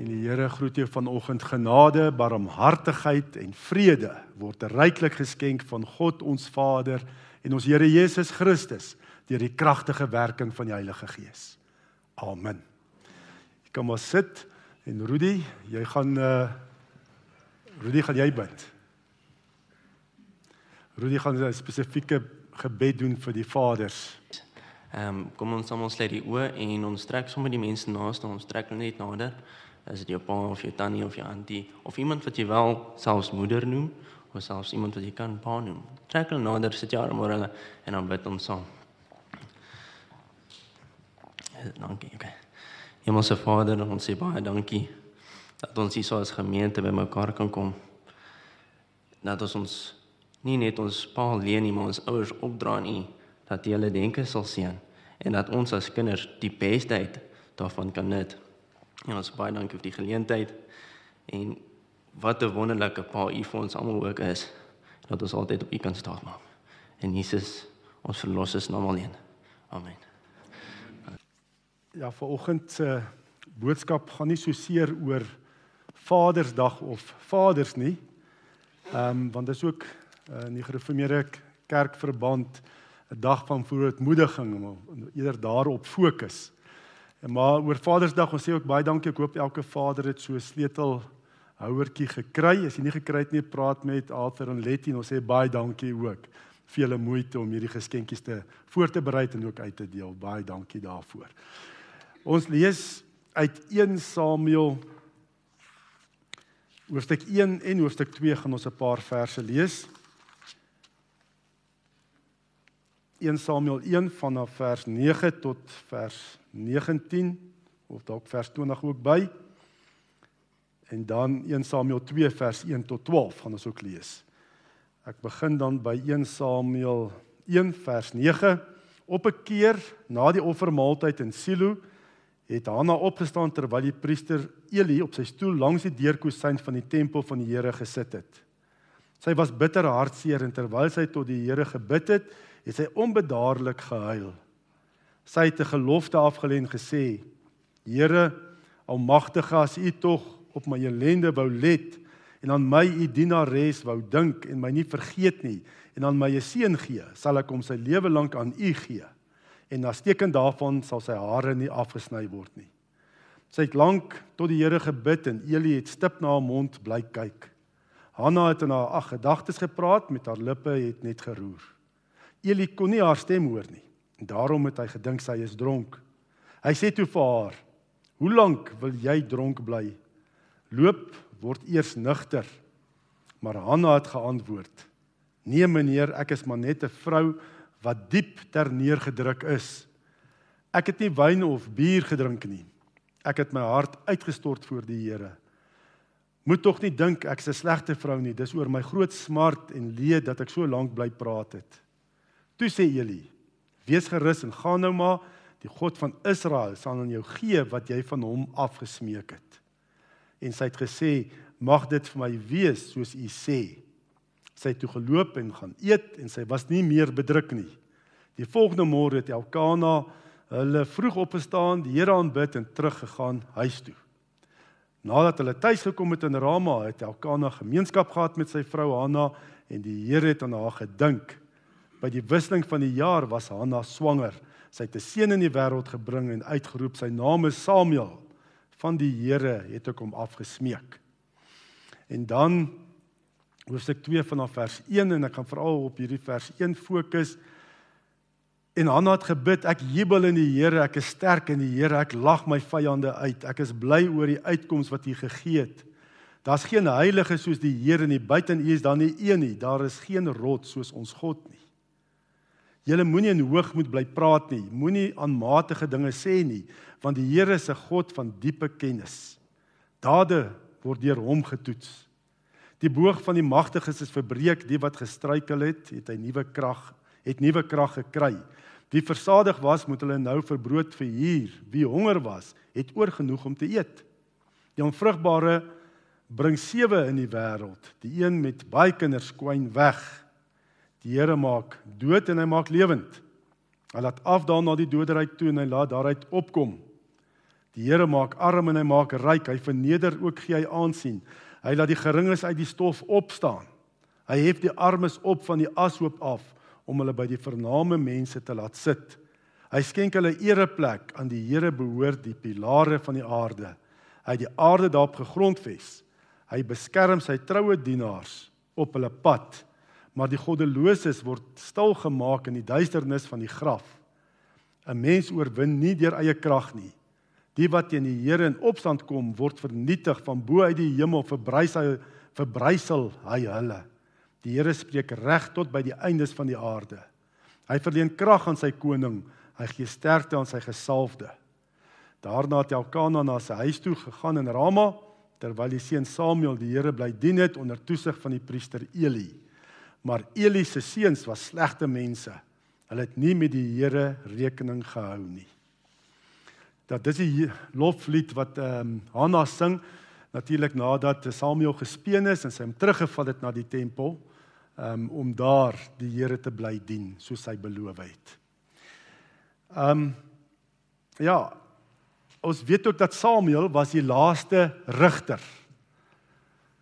En die Here groet jou vanoggend genade, barmhartigheid en vrede word ryklik geskenk van God ons Vader en ons Here Jesus Christus deur die kragtige werking van die Heilige Gees. Amen. Jy kan maar sit en Rudy, jy gaan uh Rudy gaan jy bid. Rudy gaan 'n spesifieke gebed doen vir die vaders. Ehm um, kom ons almal sluit die oë en ons trek sommer die mense naaste ons trek hulle net nader. As dit jou pa of jou tannie of jou auntie of iemand wat jy wel selfs moeder noem of selfs iemand wat jy kan pa noem. Trek hulle nader, sit jou arm oor hulle en dan bid ons saam. Eh, dankie. Okay. Hemelse Vader, ons sê baie dankie dat ons hier so as gemeente bymekaar kan kom. Dat ons ons nie net ons pa leen nie, maar ons ouers opdra nie dat jy hulle denke sal sien en dat ons as kinders die beste uit daarvan kan nut. En ons baie dankie vir die geleentheid en wat 'n wonderlike pa u vir ons almal ook is dat ons altyd op u kan staan maak. En Jesus, ons verlosser naam alleen. Amen. Ja, vanoggend se boodskap gaan nie so seer oor Vadersdag of vaders nie. Ehm um, want dit is ook uh, in die gereformeerde kerkverband 'n dag van vooruitmoediging om eerder daarop fokus. Maar oor Vadersdag ons sê ook baie dankie. Ek hoop elke vader het so 'n sleutel houertjie gekry. As jy nie gekry het nie, praat met Arthur en Letty en ons sê baie dankie ook vir julle moeite om hierdie geskenkies te voor te berei en ook uit te deel. Baie dankie daarvoor. Ons lees uit 1 Samuel hoofstuk 1 en hoofstuk 2 gaan ons 'n paar verse lees. 1 Samuel 1 vanaf vers 9 tot vers 19 of dalk vers 20 ook by. En dan 1 Samuel 2 vers 1 tot 12 gaan ons ook lees. Ek begin dan by 1 Samuel 1 vers 9. Op 'n keer na die offermaaltyd in Silo het Hanna opgestaan terwyl die priester Eli op sy stoel langs die deurkosyn van die tempel van die Here gesit het. Sy was bitter hartseer en terwyl sy tot die Here gebid het, het sy onbedaarlik gehuil. Sy het 'n gelofte afgelê en gesê: Here, almagtige, as U tog op my ellende wou let en aan my U dienares wou dink en my nie vergeet nie en aan my 'n seun gee, sal ek hom sy lewe lank aan U gee. En as teken daarvan sal sy hare nie afgesny word nie. Sy het lank tot die Here gebid en Eli het stip na haar mond bly kyk. Hanna het in haar ag gedagtes gepraat met haar lippe het net geroer. Eli kon nie haar stem hoor nie. En daarom het hy gedink sy is dronk. Hy sê toe vir haar: "Hoe lank wil jy dronk bly? Loop, word eers nugter." Maar Hanna het geantwoord: "Nee meneer, ek is maar net 'n vrou wat diep terneergedruk is. Ek het nie wyn of bier gedrink nie. Ek het my hart uitgestort voor die Here. Moet tog nie dink ek is 'n slegte vrou nie. Dis oor my groot smart en leed dat ek so lank bly praat het." Toe sê Eli: Wees gerus en gaan nou maar, die God van Israel sal aan jou gee wat jy van hom afgesmeek het. En sy het gesê: Mag dit vir my wees soos u sê. Sy het toe geloop en gaan eet en sy was nie meer bedruk nie. Die volgende môre het Elkana hulle vroeg opgestaan, die Here aanbid en teruggegaan huis toe. Nadat hulle tuis gekom het in Rama, het Elkana gemeenskap gehad met sy vrou Hanna en die Here het aan haar gedink. By die wisseling van die jaar was Hanna swanger. Sy het 'n seun in die wêreld gebring en uitgeroep sy naam is Samuel. Van die Here het ek hom afgesmeek. En dan hoofstuk 2 vanaf vers 1 en ek gaan veral op hierdie vers 1 fokus. En Hanna het gebid, ek jubel in die Here, ek is sterk in die Here, ek lag my vyande uit. Ek is bly oor die uitkoms wat U gegee het. Daar's geen heilige soos die Here nie, buite U is daar nie een nie. Daar is geen rots soos ons God nie. Julle moenie in hoogmoed bly praat nie. Moenie aanmatige dinge sê nie, want die Here is 'n God van diepe kennis. Dade word deur hom getoets. Die boog van die magtiges is verbreek, die wat gestruikel het, het hy nuwe krag, het nuwe krag gekry. Wie versadig was, moet hulle nou vir brood verhuur. Wie honger was, het oorgenoeg om te eet. Die onvrugbare bring sewe in die wêreld. Die een met baie kinders kwyn weg. Die Here maak dood en hy maak lewend. Hy laat afdaal na die doderyk toe en hy laat daaruit opkom. Die Here maak arm en hy maak ryk. Hy verneder ook gee hy aansien. Hy laat die geringes uit die stof opstaan. Hy hef die armes op van die ashoop af om hulle by die vername mense te laat sit. Hy skenk hulle ereplek aan die Here behoort die pilare van die aarde. Hy het die aarde daarop gegrondves. Hy beskerm sy troue dienaars op hulle pad, maar die goddeloses word stil gemaak in die duisternis van die graf. 'n Mens oorwin nie deur eie krag nie. Die wat teen die Here in opstand kom, word vernietig van bo uit die hemel, verbrysel verbrysel hy hulle. Die Here spreek reg tot by die eindes van die aarde. Hy verleen krag aan sy koning, hy gee sterkte aan sy gesalfde. Daarna het Elkana na sy huis toe gegaan in Rama terwyl die seun Samuel die Here bly dien het onder toesig van die priester Eli. Maar Eli se seuns was slegte mense. Hulle het nie met die Here rekening gehou nie. Dat dis die loflied wat ehm um, Hanna sing natuurlik nadat Samuel gespeen is en sy hom teruggeval het na die tempel um, om daar die Here te bly dien soos hy beloof het. Ehm um, ja, Ons weet ook dat Samuel was die laaste rigter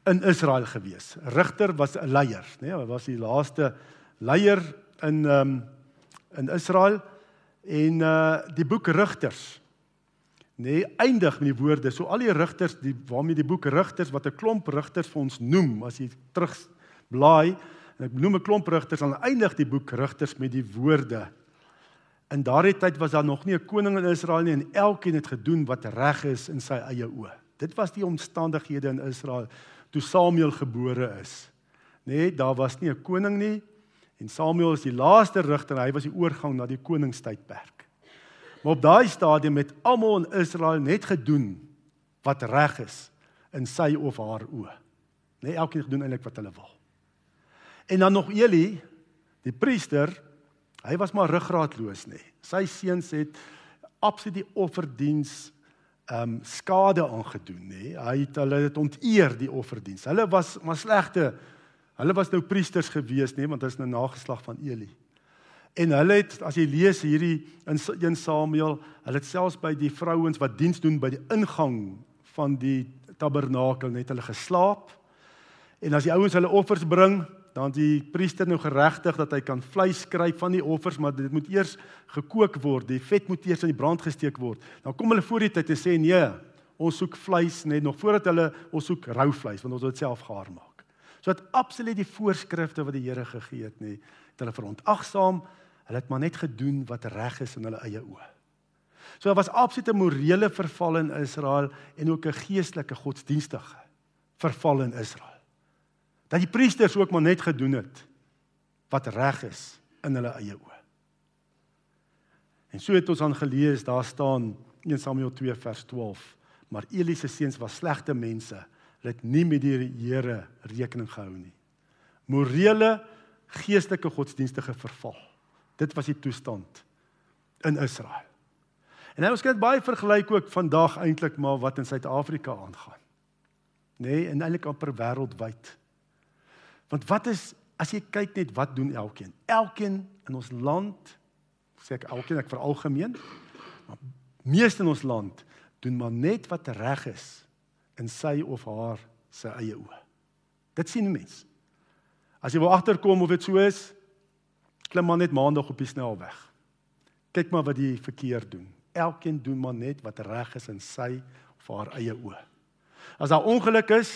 in Israel gewees. Rigter was 'n leier, né? Nee, hy was die laaste leier in ehm um, in Israel en uh die boek Rigters nê nee, eindig met die woorde so al die rigters die waarmee die boek Rigters wat 'n klomp rigters vir ons noem as jy terug blaai en ek noem 'n klomp rigters dan eindig die boek Rigters met die woorde In daardie tyd was daar nog nie 'n koning in Israel nie en elkeen het gedoen wat reg is in sy eie oë. Dit was die omstandighede in Israel toe Samuel gebore is. Nee, daar was nie 'n koning nie en Samuel is die laaste rigter, hy was die oorgang na die koningstydperk. Maar op daai stadium het almal in Israel net gedoen wat reg is in sy of haar oë. Nee, elkeen gedoen eintlik wat hulle wil. En dan nog Eli, die priester, Hy was maar ruggraatloos nê. Sy seuns het absoluut die offerdiens um, skade aangedoen nê. Hy het hulle het onteer die offerdiens. Hulle was maar slegte. Hulle was nou priesters gewees nê, want hulle is nou nageslag van Eli. En hulle het as jy lees hierdie in 1 Samuel, hulle het selfs by die vrouens wat diens doen by die ingang van die tabernakel net hulle geslaap. En as die ouens hulle offers bring, dan die priester nou geregtig dat hy kan vleis kry van die offers, maar dit moet eers gekook word. Die vet moet eers in die brand gesteek word. Dan kom hulle voor die tyd en sê nee, ons soek vleis net nog voordat hulle ons soek rou vleis want ons wil dit self gaar maak. So dat absoluut die voorskrifte wat die Here gegee het, nê, het hulle verontagsaam. Hulle het maar net gedoen wat reg is in hulle eie oë. So daar was absolute morele verval in Israel en ook 'n geestelike godsdienstige verval in Israel dat die priesters ook maar net gedoen het wat reg is in hulle eie oë. En so het ons aan gelees, daar staan 1 Samuel 2 vers 12, maar Eli se seuns was slegte mense, hulle het nie met die Here rekening gehou nie. Morele, geestelike godsdienstige verval. Dit was die toestand in Israel. En nou ons kan dit baie vergelyk ook vandag eintlik maar wat in Suid-Afrika aangaan. Nê, nee, en eintlik amper wêreldwyd. Want wat is as jy kyk net wat doen elkeen? Elkeen in ons land, sê ek elkeen ek veralgemeen, maar meeste in ons land doen maar net wat reg is in sy of haar se eie oë. Dit sien mense. As jy wil agterkom of dit so is, klim maar net maandag op die snelweg. Kyk maar wat die verkeer doen. Elkeen doen maar net wat reg is in sy of haar eie oë. As daar ongeluk is,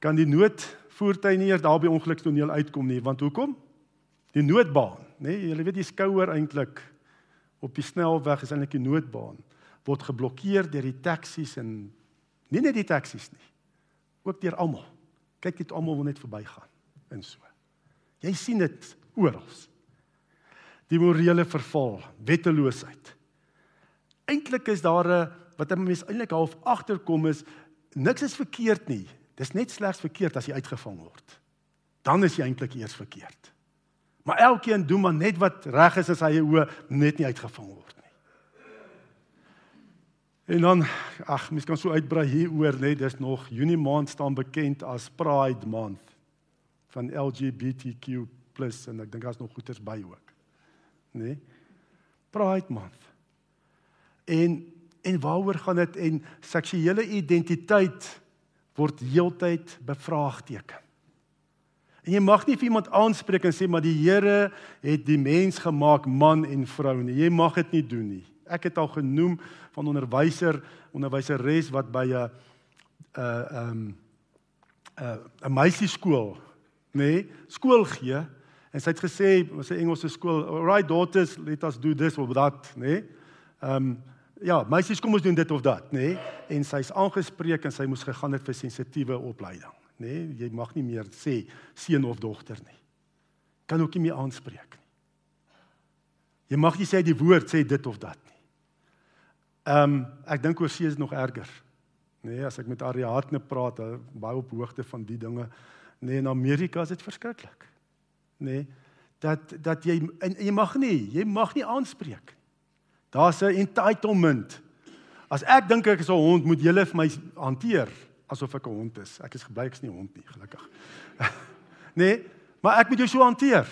kan die nood voertuie nie eers daar by ongelukstoneel uitkom nie, want hoekom? Die noodbaan, nê? Nee, jy weet die skouer eintlik op die snelweg is eintlik die noodbaan word geblokkeer deur die taksies en nie net die taksies nie. Ook deur almal. Kyk net almal wil net verbygaan en so. Jy sien dit oral. Die morele verval, wetteloosheid. Eintlik is daar 'n wat 'n mens eintlik half agterkom is niks is verkeerd nie. Dis net slegs verkeerd as jy uitgevang word. Dan is jy eintlik eers verkeerd. Maar elkeen doen maar net wat reg is as hy hoe net nie uitgevang word nie. En dan ag, mens kan so uitbrei hieroor net dis nog Junie maand staan bekend as Pride Month van LGBTQ+ en ek dink daar's nog goeters by ook. Nê? Nee? Pride Month. En en waaroor gaan dit en seksuele identiteit word heeltyd bevraagteken. En jy mag nie vir iemand aanspreek en sê maar die Here het die mens gemaak man en vrou nie. Jy mag dit nie doen nie. Ek het al genoem van onderwyser, onderwyseres wat by 'n 'n 'n 'n 'n meisieskool, nê, nee, skool gee en sy het gesê, 'n Engelse skool, "Alright daughters, let us do this or that," nê. Nee. Ehm um, ja, meisies kom ons doen dit of dat, nê? Nee? En sy's aangespreek en sy moes gegaan het vir sensitiewe opleiding, nê? Nee? Jy mag nie meer sê seun of dogter nie. Kan ook nie meer aanspreek nie. Jy mag nie sê die woord sê dit of dat nie. Ehm um, ek dink oor see is nog erger. Nee, as ek met Ariadne praat, baie op hoogte van die dinge. Nee, in Amerika is dit verskriklik. Nee, dat dat jy en, en jy mag nie, jy mag nie aanspreek Daar's 'n entitlement. As ek dink ek is 'n hond, moet julle vir my hanteer asof ek 'n hond is. Ek is gebly ek's nie 'n hond nie, gelukkig. nee, maar ek moet jou so hanteer.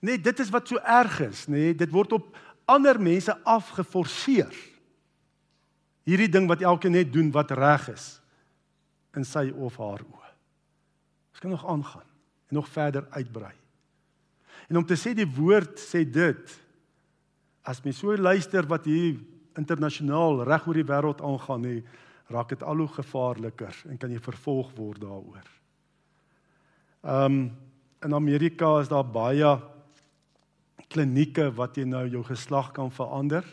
Nee, dit is wat so erg is, nee, dit word op ander mense afgeforceer. Hierdie ding wat elkeen net doen wat reg is in sy of haar oë. Ons kan nog aangaan en nog verder uitbrei. En om te sê die woord sê dit as mens so luister wat hier internasionaal reg oor die wêreld aangaan, nie raak dit al hoe gevaarliker en kan jy vervolg word daaroor. Um in Amerika is daar baie klinieke wat jy nou jou geslag kan verander.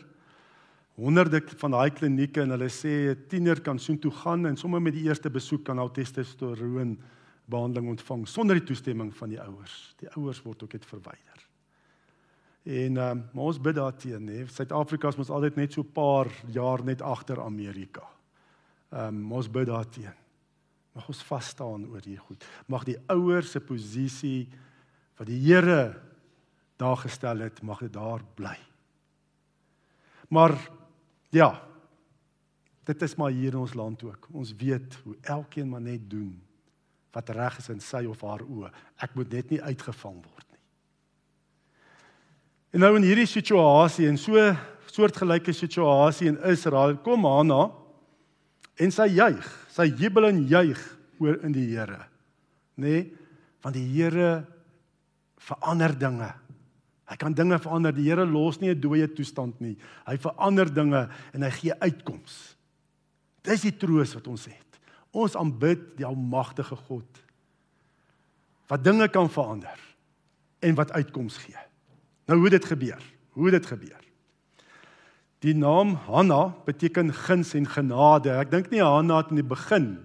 Honderde van daai klinieke en hulle sê 'n tiener kan soontoe gaan en sommer met die eerste besoek kan al testosteroon behandeling ontvang sonder die toestemming van die ouers. Die ouers word ook net verwyder. En ehm um, maar ons bid daarteen, hè. Suid-Afrika is mos altyd net so 'n paar jaar net agter Amerika. Ehm um, ons bid daarteen. Mag ons vas staan oor hierdie goed. Mag die ouers se posisie wat die Here daar gestel het, mag dit daar bly. Maar ja, dit is maar hier in ons land ook. Ons weet hoe elkeen maar net doen wat reg is in sy of haar oë. Ek moet net nie uitgevang word En nou in hierdie situasie en so soortgelyke situasie in Israel kom Hanna en sy juig, sy jubel en juig oor in die Here. Nê? Nee, want die Here verander dinge. Hy kan dinge verander. Die Here los nie 'n dooie toestand nie. Hy verander dinge en hy gee uitkoms. Dis die troos wat ons het. Ons aanbid die almagtige God wat dinge kan verander en wat uitkoms gee. Nou hoe dit gebeur? Hoe dit gebeur? Die naam Hanna beteken guns en genade. Ek dink nie Hanna het in die begin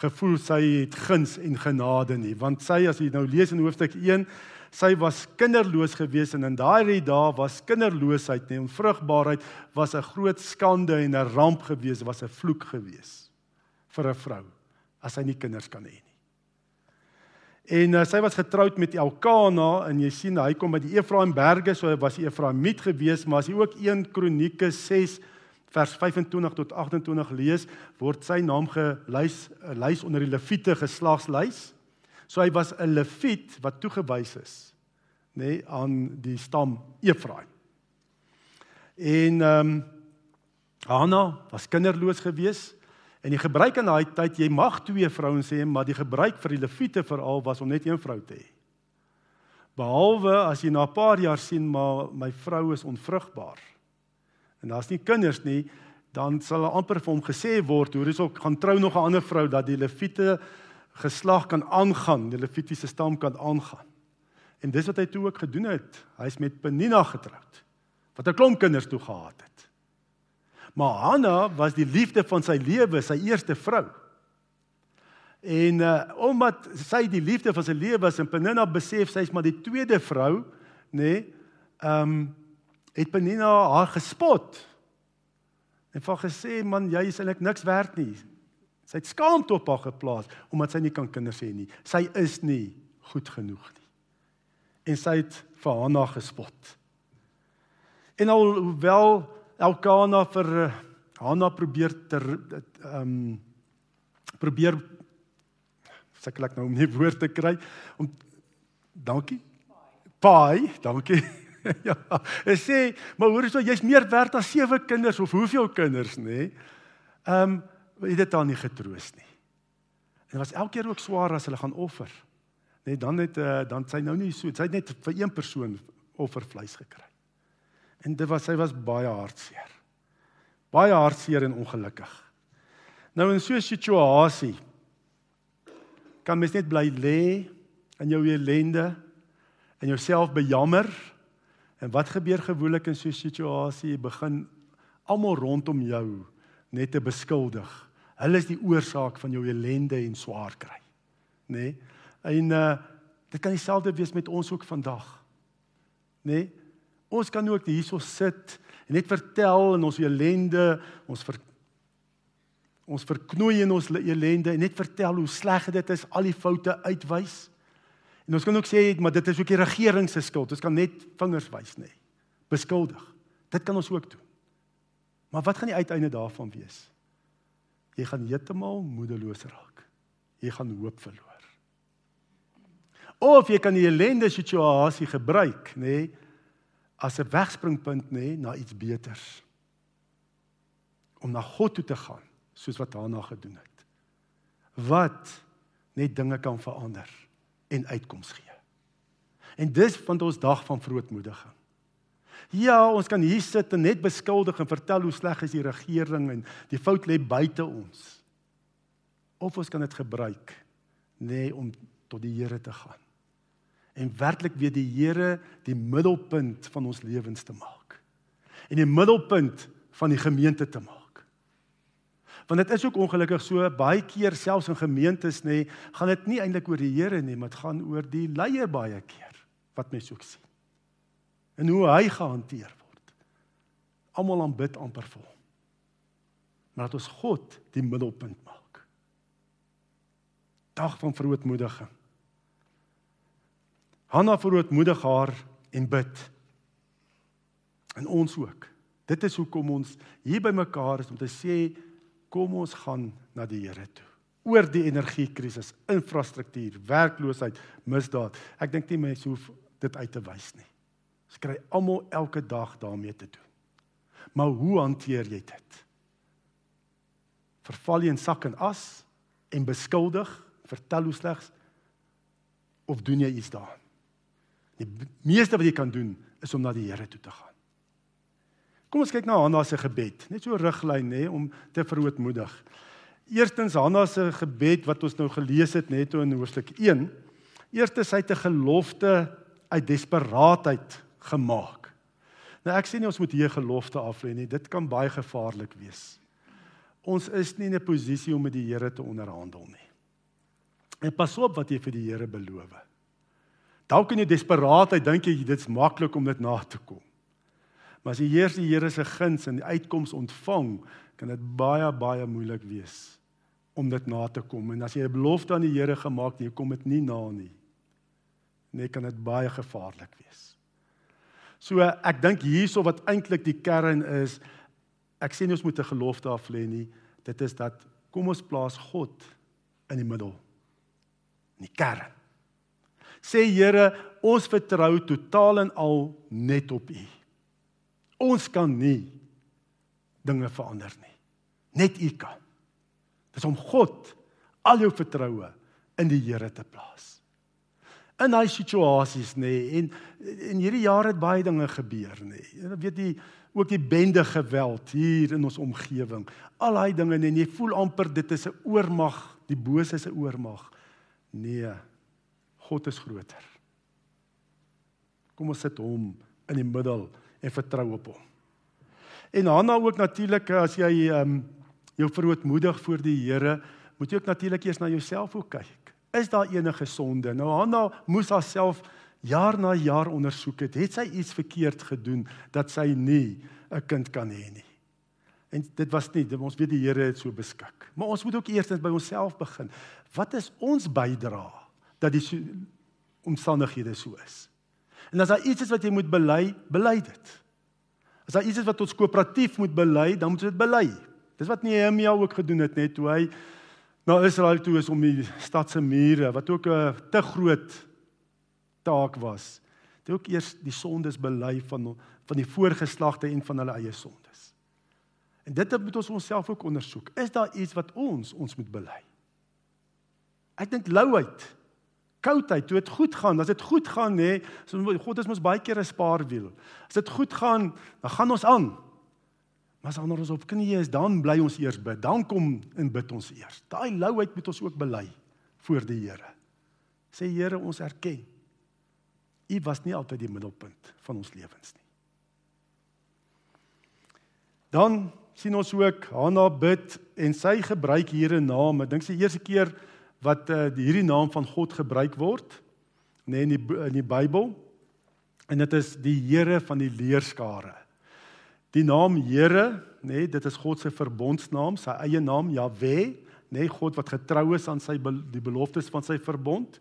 gevoel sy het guns en genade nie, want sy as jy nou lees in hoofstuk 1, sy was kinderloos gewees en in daardie dae was kinderloosheid en onvrugbaarheid was 'n groot skande en 'n ramp gewees, was 'n vloek gewees vir 'n vrou as sy nie kinders kan hê nie. En uh, sy was getroud met Elkana en jy sien hy kom by die Efraimberge, so hy was Efraimiet gewees, maar as jy ook 1 Kronieke 6 vers 25 tot 28 lees, word sy naam gelys eh, lys onder die Lewiete geslagslys. So hy was 'n Lewiet wat toegewys is, nê, nee, aan die stam Efraim. En ehm um, Hanna was kinderloos geweest En die gebruik in daai tyd, jy mag twee vrouens hê, maar die gebruik vir die leviete veral was om net een vrou te hê. Behalwe as jy na 'n paar jaar sien maar my vrou is onvrugbaar. En daar's nie kinders nie, dan sal amper vir hom gesê word, hoor hierso gaan trou nog 'n ander vrou dat die leviete geslag kan aangaan, die levitiese stam kan aangaan. En dis wat hy toe ook gedoen het. Hy's met Penina getroud. Wat 'n klomp kinders toe gehad het. Maar Hanna was die liefde van sy lewe, sy eerste vrou. En uh omdat sy die liefde van sy lewe was en Penina besef sy's maar die tweede vrou, nê? Nee, ehm um, het Penina haar gespot. En van gesê man, jy is eintlik niks werd nie. Sy het skaamte op haar geplaas omdat sy nie kan kinders hê nie. Sy is nie goed genoeg nie. En sy het vir Hanna gespot. En alhoewel Elkana vir eh, Hanna probeer ter ehm um, probeer sukkel ek nou om nie woord te kry om dankie. Pai, dankie. ja, sê, maar hoor jy, jy's meer werd as sewe kinders of hoeveel kinders, nê? Ehm, um, het dit dan nie getroos nie. En dit was elke keer ook swaar as hulle gaan offer. Net dan het uh, dan sy nou nie so, sy het net vir een persoon offervleis gekry. En dit was sy was baie hartseer. Baie hartseer en ongelukkig. Nou in so 'n situasie kan mens net bly lê in jou ellende en jouself bejammer. En wat gebeur gewoonlik in so 'n situasie? Jy begin almal rondom jou net te beskuldig. Hulle is die oorsaak van jou ellende en swaar kry. Nê? Nee? En uh dit kan dieselfde wees met ons ook vandag. Nê? Nee? Ons kan ook hierso sit en net vertel in ons ellende, ons ver, ons verknoei in ons ellende en net vertel hoe sleg dit is, al die foute uitwys. En ons kan ook sê maar dit is ook die regering se skuld. Ons kan net vingers wys nê. Beskuldig. Dit kan ons ook doen. Maar wat gaan die uiteinde daarvan wees? Jy gaan heeltemal moedeloos raak. Jy gaan hoop verloor. Of jy kan die ellende situasie gebruik, nê, as 'n wegspringpunt nê na iets beters. Om na God toe te gaan, soos wat Hanna gedoen het. Wat net dinge kan verander en uitkoms gee. En dis van ons dag van vrootmoediging. Ja, ons kan hier sit en net beskuldig en vertel hoe sleg is die regering en die fout lê buite ons. Of ons kan dit gebruik nê nee, om tot die Here te gaan en werklik weer die Here die middelpunt van ons lewens te maak. En die middelpunt van die gemeente te maak. Want dit is ook ongelukkig so baie keer selfs in gemeentes nê, gaan dit nie eintlik oor die Here nie, maar dit gaan oor die leier baie keer wat mense ook sien. En hoe hy gehanteer word. Almal aanbid amper vol. Maar dat ons God die middelpunt maak. Dag van verootmoediging. Hanna verootmoedig haar en bid. En ons ook. Dit is hoekom ons hier by mekaar is om te sê kom ons gaan na die Here toe. Oor die energiekrisis, infrastruktuur, werkloosheid, misdaad. Ek dink nie mense hoef dit uit te wys nie. Ons kry almal elke dag daarmee te doen. Maar hoe hanteer jy dit? Verval jy in sak en as en beskuldig, vertel hoe slegs of doen jy iets daaraan? Die meeste wat jy kan doen is om na die Here toe te gaan. Kom ons kyk na Hanna se gebed, net so riglyn nê om te verootmoedig. Eerstens Hanna se gebed wat ons nou gelees het net in hoofstuk 1. Eerstens hy het 'n gelofte uit desperaatheid gemaak. Nou ek sê nie ons moet hier gelofte aflê nie, dit kan baie gevaarlik wees. Ons is nie in 'n posisie om met die Here te onderhandel nie. En pas op wat jy vir die Here beloof. Dalk in jou desperaatheid dink jy dit's maklik om dit na te kom. Maar as jy eers die Here se guns en die uitkoms ontvang, kan dit baie baie moeilik wees om dit na te kom. En as jy 'n belofte aan die Here gemaak het, jy kom dit nie na nie. Nee, kan dit baie gevaarlik wees. So ek dink hierso wat eintlik die kern is, ek sê nie ons moet 'n gelofte af lê nie. Dit is dat kom ons plaas God in die middel. In die kern sê Here, ons vertrou totaal en al net op U. Ons kan nie dinge verander nie. Net U kan. Dis om God al jou vertroue in die Here te plaas. In daai situasies nê en in hierdie jaar het baie dinge gebeur nê. Jy weet die ook die bende geweld hier in ons omgewing. Al daai dinge en jy voel amper dit is 'n oormag, die bose se oormag. Nee, God is groter. Kom ons sit hom in die middel en vertrou op hom. En Hanna ook natuurlik as jy ehm um, jou verootmoedig voor die Here, moet jy ook natuurlik eers na jouself ook kyk. Is daar enige sonde? Nou Hanna moes haarself jaar na jaar ondersoek het. Het sy iets verkeerd gedoen dat sy nie 'n kind kan hê nie? En dit was nie, ons weet die Here het so beskik. Maar ons moet ook eers by onsself begin. Wat is ons bydrae? Dat die omstandighede so is. En as daar iets is wat jy moet bely, bely dit. As daar iets is wat ons koöperatief moet bely, dan moet ons dit bely. Dis wat Nehemia ook gedoen het net toe hy na Israel toe is om die stad se mure wat ook 'n te groot taak was, Het ook eers die sondes bely van van die voorgeslagte en van hulle eie sondes. En dit moet ons onsself ook ondersoek. Is daar iets wat ons ons moet bely? Ek dink louheid, koudheid, toe dit goed gaan, as dit goed gaan nê, God is mos baie keer 'n spaarwiel. As dit goed gaan, dan gaan ons aan. Maar as ons op knieë is, dan bly ons eers bid. Dan kom en bid ons eers. Daai louheid moet ons ook bely voor die Here. Sê Here, ons erken. U was nie altyd die middelpunt van ons lewens nie. Dan sien ons ook Hanna bid en sy gebruik hier 'n naam. Ek dink sy eerste keer wat uh, hierdie naam van God gebruik word nê nee, in die in die Bybel. En dit is die Here van die leerskare. Die naam Here, nê, nee, dit is God se verbondsnaam, sy eie naam Jahwe, nê, nee, God wat getrou is aan sy die beloftes van sy verbond.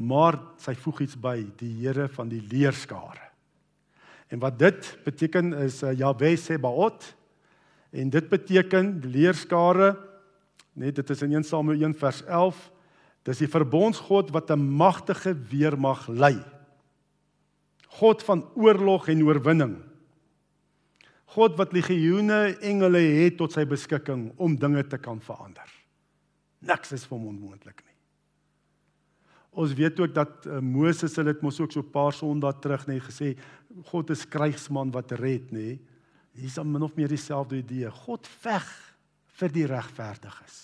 Maar sy voeg iets by, die Here van die leerskare. En wat dit beteken is uh, Jahwe Sebaot, En dit beteken leerskare net dit is in 1 Samuel 1 vers 11 dis die verbondsgod wat 'n magtige weermag lei. God van oorlog en oorwinning. God wat legioene engele het tot sy beskikking om dinge te kan verander. Niks is vir hom onmoontlik nie. Ons weet ook dat uh, Moses het dit mos ook so 'n paar sondae terug net gesê God is krygsman wat red nê. Hier is min of meer dieselfde idee. God veg vir die regverdiges.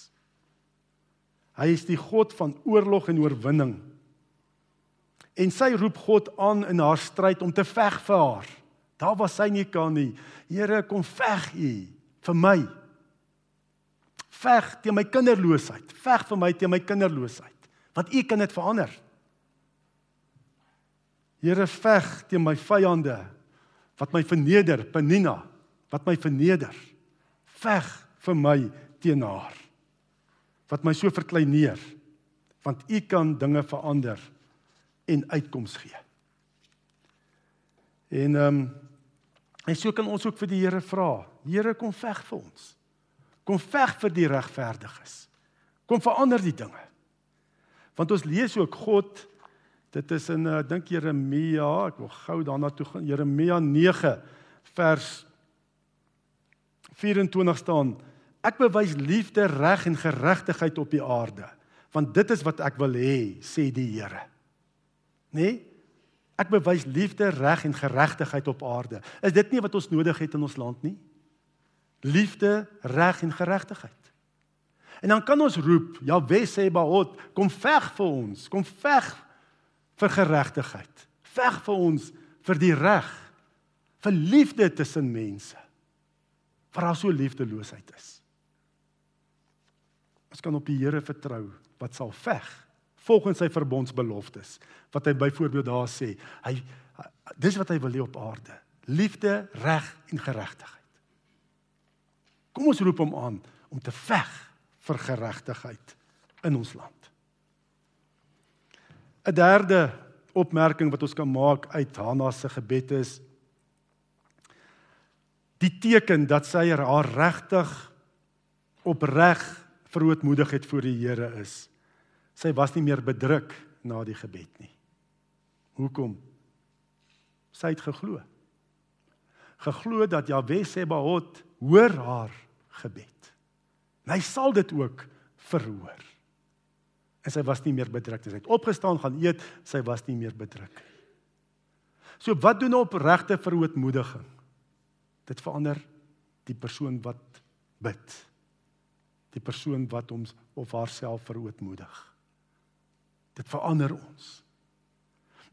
Hy is die God van oorlog en oorwinning. En sy roep God aan in haar stryd om te veg vir haar. Daar was sy nie kan nie. Here, kom veg U vir my. Veg teen my kinderloosheid. Veg vir my teen my kinderloosheid. Want U kan dit verander. Here, veg teen my vyande wat my verneder, Penina wat my verneder. Veg vir my teen haar. Wat my so verkleineer. Want u kan dinge verander en uitkoms gee. En ehm um, en so kan ons ook vir die Here vra. Here kom veg vir ons. Kom veg vir die regverdiges. Kom verander die dinge. Want ons lees ook God dit is in ek uh, dink Jeremia, ek wil gou daarna toe gaan. Jeremia 9 vers 24 staan: Ek bewys liefde, reg en geregtigheid op die aarde, want dit is wat ek wil hê, sê die Here. Nê? Nee? Ek bewys liefde, reg en geregtigheid op aarde. Is dit nie wat ons nodig het in ons land nie? Liefde, reg en geregtigheid. En dan kan ons roep, ja Wesse Baot, kom veg vir ons, kom veg vir geregtigheid. Veg vir ons vir die reg, vir liefde tussen mense waar daar so liefdeloosheid is. Ons kan op die Here vertrou wat sal veg volgens sy verbondsbeloftes wat hy byvoorbeeld daar sê. Hy dis wat hy wil hê op aarde. Liefde, reg en geregtigheid. Kom ons roep hom aan om te veg vir geregtigheid in ons land. 'n Derde opmerking wat ons kan maak uit Hanna se gebed is die teken dat sy haar regtig opreg verootmoedig het voor die Here is. Sy was nie meer bedruk na die gebed nie. Hoekom? Sy het geglo. Geglo dat Jahwe Sebaot hoor haar gebed. En hy sal dit ook verhoor. En sy was nie meer bedruk nie. Sy het opgestaan gaan eet, sy was nie meer bedruk nie. So wat doen 'n opregte verootmoediging? Dit verander die persoon wat bid. Die persoon wat ons of haarself verootmoedig. Dit verander ons.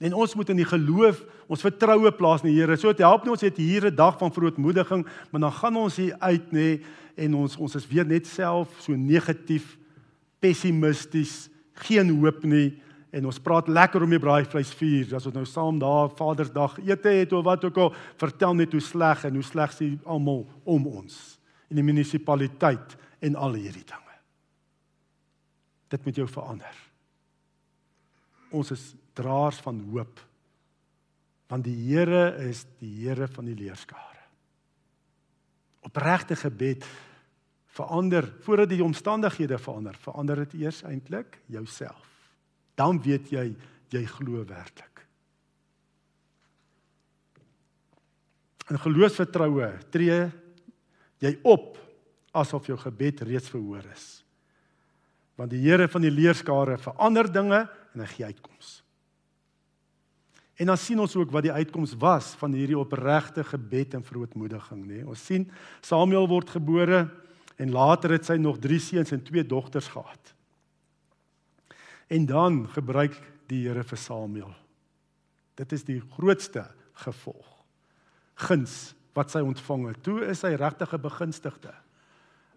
En ons moet in die geloof ons vertroue plaas in die Here. So dit help nie ons het hier 'n dag van verootmoediging, maar dan gaan ons hier uit nê en ons ons is weer net self so negatief, pessimisties, geen hoop nie en ons praat lekker om die braaivleis vier. As ons nou saam daar Vadersdag ete het of wat ook al, vertel net hoe sleg en hoe sleg sy almal om ons in die munisipaliteit en al hierdie dinge. Dit moet jou verander. Ons is draers van hoop. Want die Here is die Here van die leerskare. Opregte gebed verander voordat die omstandighede verander, verander dit eers eintlik jouself dan weet jy jy glo werklik. In geloofsvertroue tree jy op asof jou gebed reeds verhoor is. Want die Here van die leerskare verander dinge en hy gee uitkomste. En dan sien ons ook wat die uitkoms was van hierdie opregte gebed en verootmoediging, nê. Ons sien Samuel word gebore en later het sy nog 3 seuns en 2 dogters gehad. En dan gebruik die Here vir Samuel. Dit is die grootste gevolg. Guns wat sy ontvang het. Toe is hy regtig 'n begunstigde.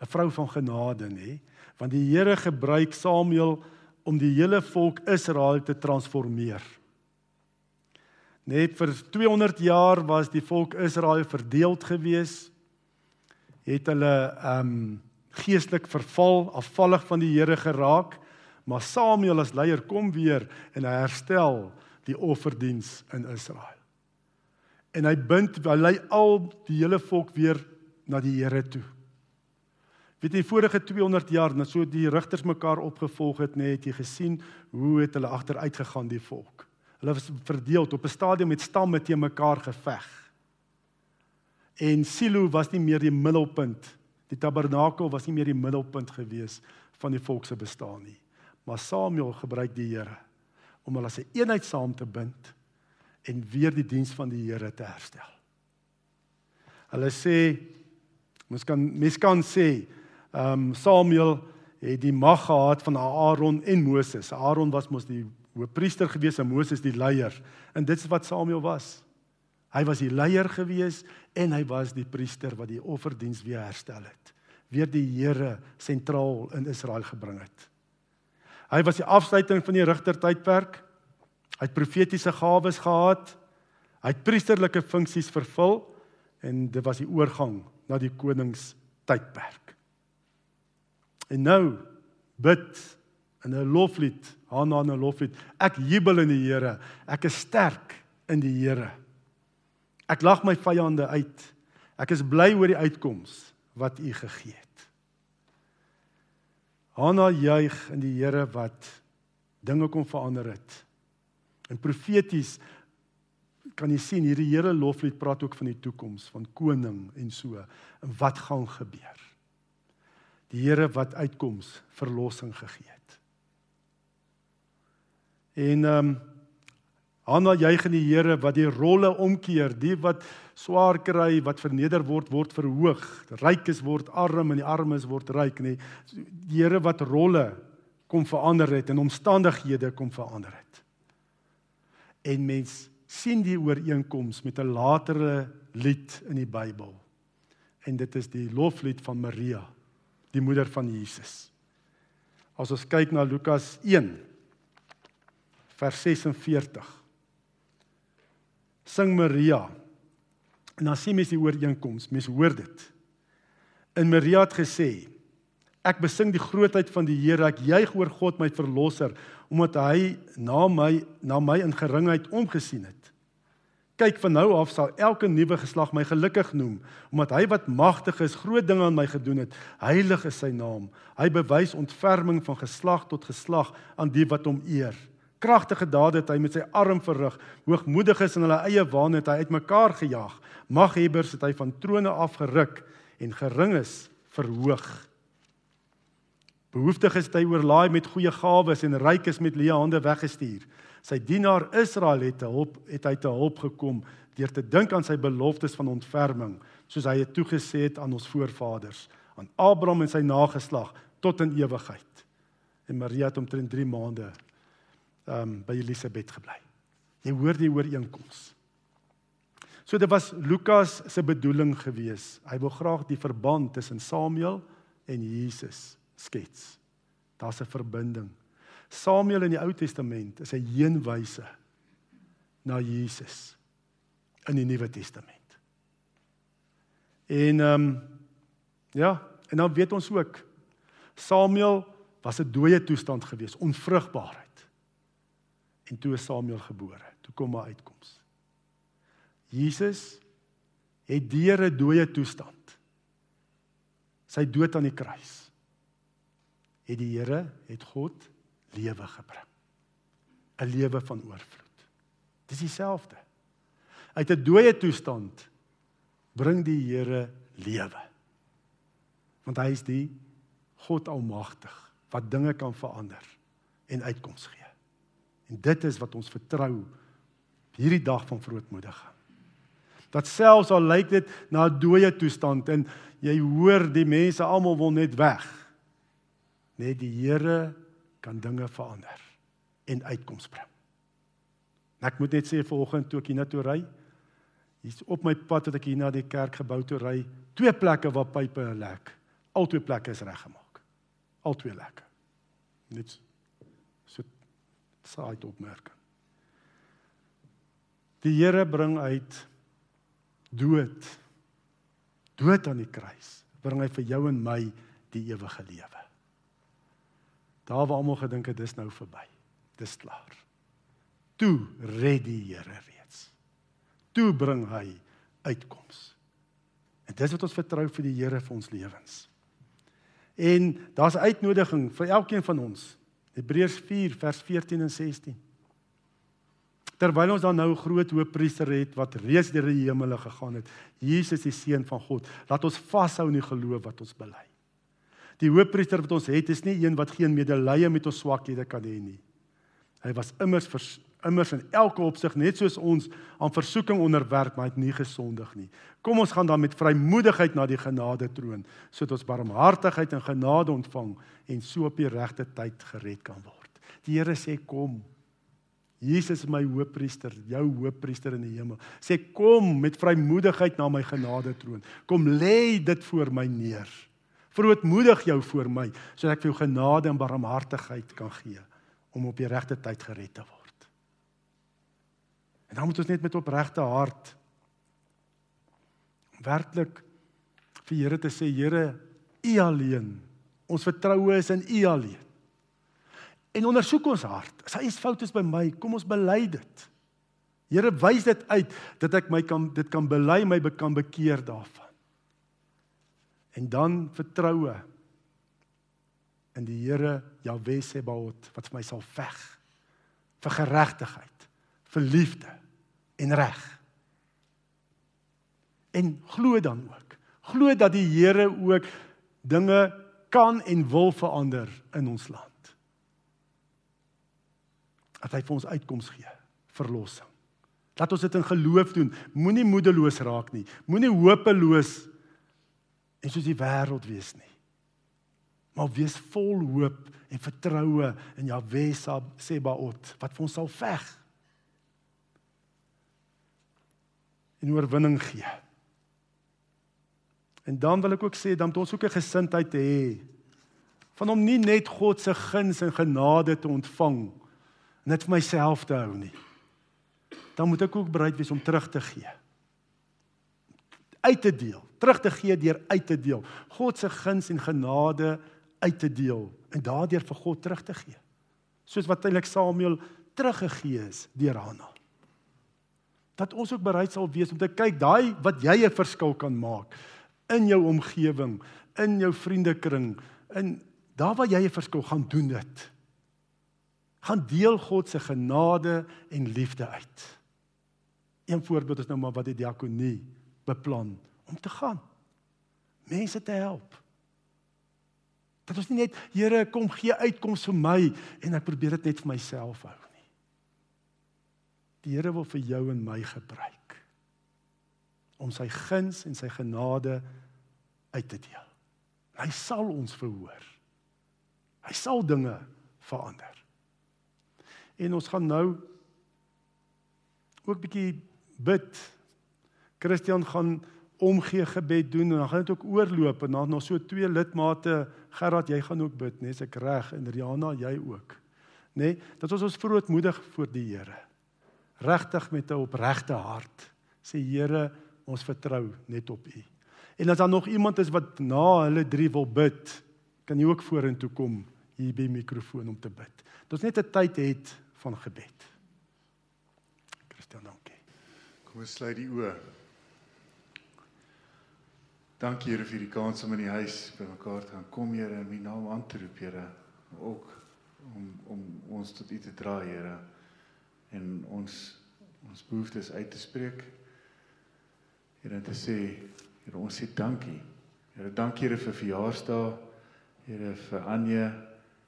'n Vrou van genade, nê, want die Here gebruik Samuel om die hele volk Israel te transformeer. Net vir 200 jaar was die volk Israel verdeeld gewees. Het hulle ehm um, geestelik verval, afvallig van die Here geraak, maar Samuel as leier kom weer en hy herstel die offerdiens in Israel. En hy bind hy lei al die hele volk weer na die Here toe. Weet jy vorige 200 jaar net so die rigters mekaar opgevolg het, net jy gesien hoe het hulle agteruit gegaan die volk. Hulle was verdeel op 'n stadium met stamme teen mekaar geveg. En Silo was nie meer die middelpunt. Die tabernakel was nie meer die middelpunt gewees van die volk se bestaan nie. Maar Samuel gebruik die Here om hulle as 'n eenheid saam te bind en weer die diens van die Here te herstel. Hulle sê mens kan mens kan sê, ehm um, Samuel het die mag gehad van Aaron en Moses. Aaron was mos die hoofpriester gewees en Moses die leier. En dit is wat Samuel was. Hy was die leier gewees en hy was die priester wat die offerdiens weer herstel het. Weer die Here sentraal in Israel gebring het. Hy was die afsluiting van die rigtertydperk. Hy het profetiese gawes gehad. Hy het priesterlike funksies vervul en dit was die oorgang na die koningstydperk. En nou bid in 'n loflied, Hanna in 'n loflied. Ek jubel in die Here. Ek is sterk in die Here. Ek lag my vyande uit. Ek is bly oor die uitkoms wat U gegee het. Hanna juig in die Here wat dinge kom verander het. En profeties kan jy sien hierdie Here loflied praat ook van die toekoms, van koning en so en wat gaan gebeur. Die Here wat uitkoms verlossing gegee het. En ehm um, Hanna juig in die Here wat die rolle omkeer, die wat swaar kry, wat verneder word, word verhoog. Rykes word arm en die armes word ryk, nê. Die Here wat rolle kom verander het en omstandighede kom verander het. En mens sien die ooreenkoms met 'n latere lied in die Bybel. En dit is die loflied van Maria, die moeder van Jesus. As ons kyk na Lukas 1 vers 46. Sing Maria. En dan sien mens die ooreenkoms, mens hoor dit. In Maria het gesê: Ek besing die grootheid van die Here, ek juig oor God my verlosser, omdat hy na my na my in geringheid omgesien het. Kyk van nou af sal elke nuwe geslag my gelukkig noem, omdat hy wat magtig is, groot dinge aan my gedoen het. Heilig is sy naam. Hy bewys ontferming van geslag tot geslag aan die wat hom eer kragtige dade het hy met sy arm verrig. Hoogmoediges in hulle eie waan het hy uitmekaar gejaag. Maghebbers het hy van trone afgeruk en geringes verhoog. Behoeftiges het hy oorlaai met goeie gawes en rykes met leë hande weggestuur. Sy dienaar Israel het te hulp het hy te hulp gekom deur te dink aan sy beloftes van ontferming, soos hy het toegesê het aan ons voorvaders, aan Abraham en sy nageslag tot in ewigheid. En Maria het omtrent 3 maande um, by Elisabeth gebly. Jy hoor die ooreenkoms. So dit was Lukas se bedoeling gewees. Hy wil graag die verband tussen Samuel en Jesus skets. Daar's 'n verbinding. Samuel in die Ou Testament is 'n heenwyse na Jesus in die Nuwe Testament. En ehm um, ja, en dan weet ons ook Samuel was 'n dooie toestand gewees, onvrugbaar en toe is Samuel gebore. Toe kom maar uitkoms. Jesus het deur 'n dooie toestand sy dood aan die kruis het die Here het God lewe gebring. 'n Lewe van oorvloed. Dis dieselfde. Uit 'n dooie toestand bring die Here lewe. Want hy is die God almagtig wat dinge kan verander en uitkoms gee. En dit is wat ons vertrou hierdie dag van verootmoediging. Dat selfs al lyk dit na 'n dooie toestand en jy hoor die mense almal wil net weg. Net die Here kan dinge verander en uitkoms bring. En ek moet net sê vanoggend toe ek hier na toe ry, hier's op my pad wat ek hier na die kerkgebou toe ry, twee plekke waar pype lek. Al twee plekke is reggemaak. Al twee lekke. Net so saai opmerking. Die Here bring uit dood. Dood aan die kruis. Bring hy vir jou en my die ewige lewe. Daar waar almal gedink het dis nou verby. Dis klaar. Toe red die Here reeds. Toe bring hy uitkoms. En dis wat ons vertrou vir die Here vir ons lewens. En daar's 'n uitnodiging vir elkeen van ons. Hebreërs 4 vers 14 en 16. Terwyl ons dan nou groot hoëpriester het wat reeds deur die hemele gegaan het, Jesus die seun van God, laat ons vashou in die geloof wat ons bely. Die hoëpriester wat ons het, is nie een wat geen medelee met ons swakhede kan hê nie. Hy was immers vers, immers in elke opsig net soos ons aan versoeking onderwerp, maar hy het nie gesondig nie. Kom ons gaan dan met vrymoedigheid na die genade troon, sodat ons barmhartigheid en genade ontvang en so op die regte tyd gered kan word. Die Here sê kom Jesus is my hoëpriester, jou hoëpriester in die hemel. Sê kom met vrymoedigheid na my genade troon. Kom lê dit voor my neer. Verootmoedig jou voor my sodat ek vir jou genade en barmhartigheid kan gee om op die regte tyd gered te word. En dan moet ons net met opregte hart werklik vir Here te sê Here, U alleen. Ons vertroue is in U alleen en ondersoek ons hart. As daar iets fout is by my, kom ons bely dit. Here wys dit uit dat ek my kan dit kan bely, my kan bekeer daarvan. En dan vertroue in die Here Jahwe Sebaot wat vir my sal veg vir geregtigheid, vir liefde en reg. En glo dan ook. Glo dat die Here ook dinge kan en wil verander in ons land dat hy vir ons uitkoms gee, verlossing. Laat ons dit in geloof doen. Moenie moedeloos raak nie. Moenie hopeloos en soos die wêreld wees nie. Maar wees vol hoop en vertroue in Jahwe Sebaot wat vir ons sal veg. En oorwinning gee. En dan wil ek ook sê dan moet ons ook 'n gesindheid hê van om nie net God se guns en genade te ontvang nie net vir myself te hou nie. Dan moet ek ook bereid wees om terug te gee. Uit te deel, terug te gee deur uit te deel. God se guns en genade uit te deel en daardeur vir God terug te gee. Soos wat eintlik Samuel teruggegee is deur Hanna. Dat ons ook bereid sal wees om te kyk daai wat jy 'n verskil kan maak in jou omgewing, in jou vriendekring, in daar waar jy 'n verskil gaan doen dit gaan deel God se genade en liefde uit. Een voorbeeld is nou maar wat die diakonie beplan om te gaan. Mense te help. Dat ons nie net Here kom gee uitkoms vir my en ek probeer dit net vir myself hou nie. Die Here wil vir jou en my gebruik om sy guns en sy genade uit te deel. Hy sal ons verhoor. Hy sal dinge verander. En ons gaan nou ook bietjie bid. Christian gaan omgee gebed doen en dan gaan dit ook oorloop en dan nog so twee lidmate Gerard jy gaan ook bid, nes ek reg en Riana jy ook. Nê? Nee, dat ons ons vrootmoedig voor die Here. Regtig met 'n opregte hart sê Here, ons vertrou net op U. En as daar nog iemand is wat na hulle drie wil bid, kan jy ook vorentoe kom hier by mikrofoon om te bid. Dat ons net 'n tyd het van gebed. Christian, dankie. Kom ons sluit die oë. Dankie Here vir die kans om in die huis bymekaar te gaan kom, Here, in U naam aan te roep, Here, ook om om ons tot U te dra, Here, en ons ons behoeftes uit te spreek. Here te sê, Here ons sê dankie. Here dankie Here vir verjaarsdae. Here vir Anje,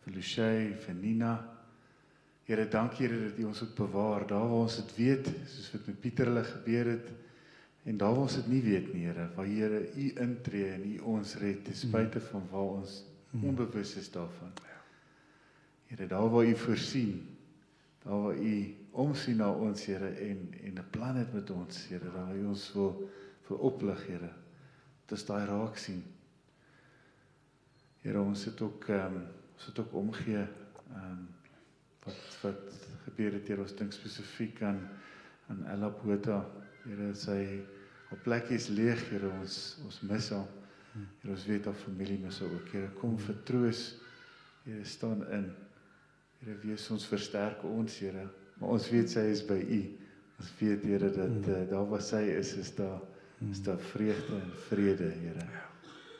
vir Luchay, vir Nina. Here dankie Here dat U ons het bewaar daar waar ons dit weet, soos wat met Pieter hulle gebeur het. En daar waar ons dit nie weet nie, Here, waar Here U intree en U ons red ten spyte van waar ons onbewus is daarvan. Here, daar waar U voorsien, daar waar U omsien na ons, Here, en en 'n plan het met ons, Here, daar waar U ons wil vir oplig, Here. Dis daai raak sien. Here, ons het ook ehm um, ons het ook omgee ehm um, wat wat gebeur het hier ons dink spesifiek aan aan Ella Botha. Here, sy op plek is leeg, Here, ons ons mis haar. Here, ons weet haar familie mis haar ook. Here, kom vertroos. Here, staan in. Here, wees ons versterk ons, Here. Maar ons weet sy is by U. Ons weet Here dat uh, daar waar sy is, is daar is daar vreugde en vrede, Here.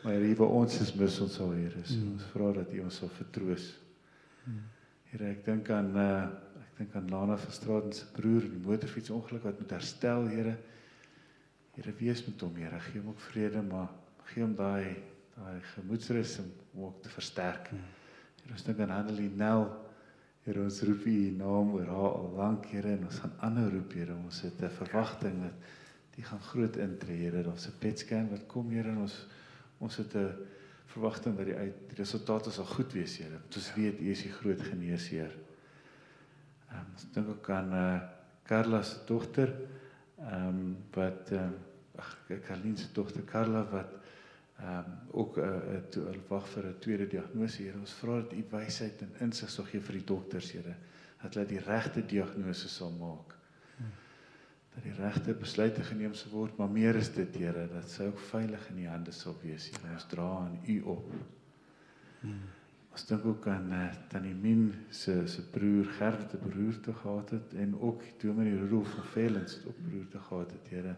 Maar hier by ons is mis ons al, Here. So, ons vra dat U ons sal vertroos. Here, ek dink aan uh ek dink aan Lana van Straat se broer die motorfietsongeluk wat moet herstel, Here. Here, wees met hom, Here. Gee hom ook vrede, maar gee hom daai daai gemoedsrus om ook te versterk. Here, ons dink aan Annelie Nel. Here, ons roep U naam oor haar al lank, Here, en ons gaan ander roep, Here. Ons het 'n verwagting dat die gaan groot intree, Here. Daar's 'n PET-scan wat kom, Here, en ons ons het 'n verwagting dat die uit die resultate sal goed wees, Here. Ons weet U is die groot geneesheer. Ehm um, ek dink ook aan eh uh, Carla se dogter ehm um, wat ehm um, ag Karlin se dogter Carla wat ehm um, ook uh, uh, wag vir 'n tweede diagnose, Here. Ons vra dat U wysheid en insig sal gee vir die dokters, Here, dat hulle die regte diagnose sal maak dat die regte besluite geneem sal word, maar meer is dit, Here, dat sy ook veilig in die hande sal wees, Here. Ons dra aan U op. Hmm. Ons dink ook aan uh, Tannie Min se se broer Gert te broer te gehad het en ook Dominee Rudolf van Velens ook broer te gehad het, Here.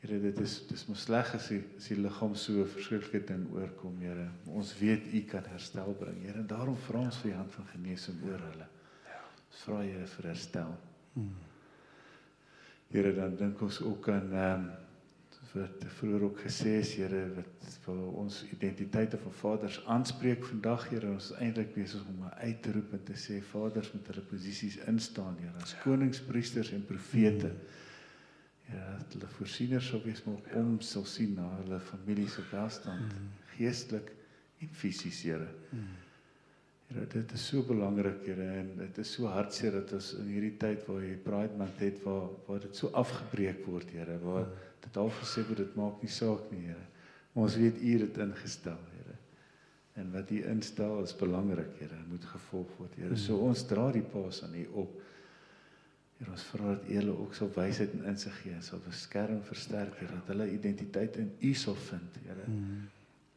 Here, dit is dis mos sleg as die as die liggaam so verskriklike ding oorkom, Here. Ons weet U kan herstel bring, Here. En daarom vra ons vir U hand van genesing oor hulle. Ja. Ons vra Here vir herstel. Here dan dink ons ook aan ehm um, wat vroeër ook gesê is Here wat vir ons identiteite van vaders aanspreek vandag Here ons is eintlik besig om uit te roep en te sê vaders moet hulle posisies instaan Here as konings, priesters en profete. Ja, hulle voorsieners sou wees maar ook om sal sien na hulle familie se welstand geestelik en fisies Here. Mm. Here, dit is so belangrik, Here, en dit is so hartseer dat ons in hierdie tyd waar jy Pride Month het waar waar dit so afgebreek word, Here, waar dit al gesê word dit maak nie saak nie, Here. Maar ons weet U het dit ingestel, Here. En wat U instel is belangrik, Here, moet gevolg word, Here. So ons dra die paas aan U op. Here, ons vra dat U hulle ook sal wysheid en insig gee, sal beskerm, versterk, Here, dat hulle identiteit in U sal vind, Here.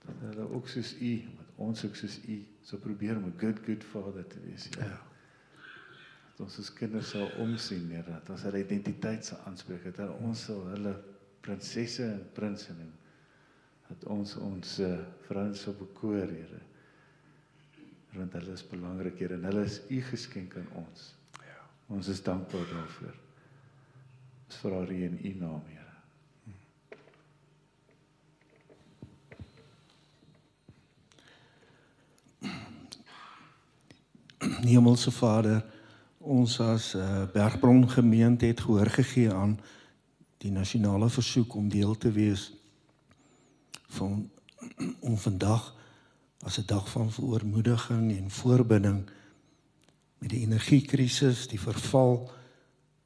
Dat hulle ook soos U ons ook soos u so probeer om 'n good good vader te wees. Ja. ja. Dat ons as kinders sal omsien, Here, dat ons hulle identiteit sal aanspreek, dat hulle ons sal hulle prinsesse en prinses noem. Dat ons ons uh, vrouens sal bekoor, Here. Want hulle is belangrik, Here, en hulle is u geskenk aan ons. Ons is dankbaar daarvoor. Ons vra hier in u naam, Here. Hemelse Vader, ons as uh, Bergbron gemeente het gehoor gegee aan die nasionale versoek om deel te wees van om vandag as 'n dag van veroormoediging en voorbinding met die energiekrisis, die verval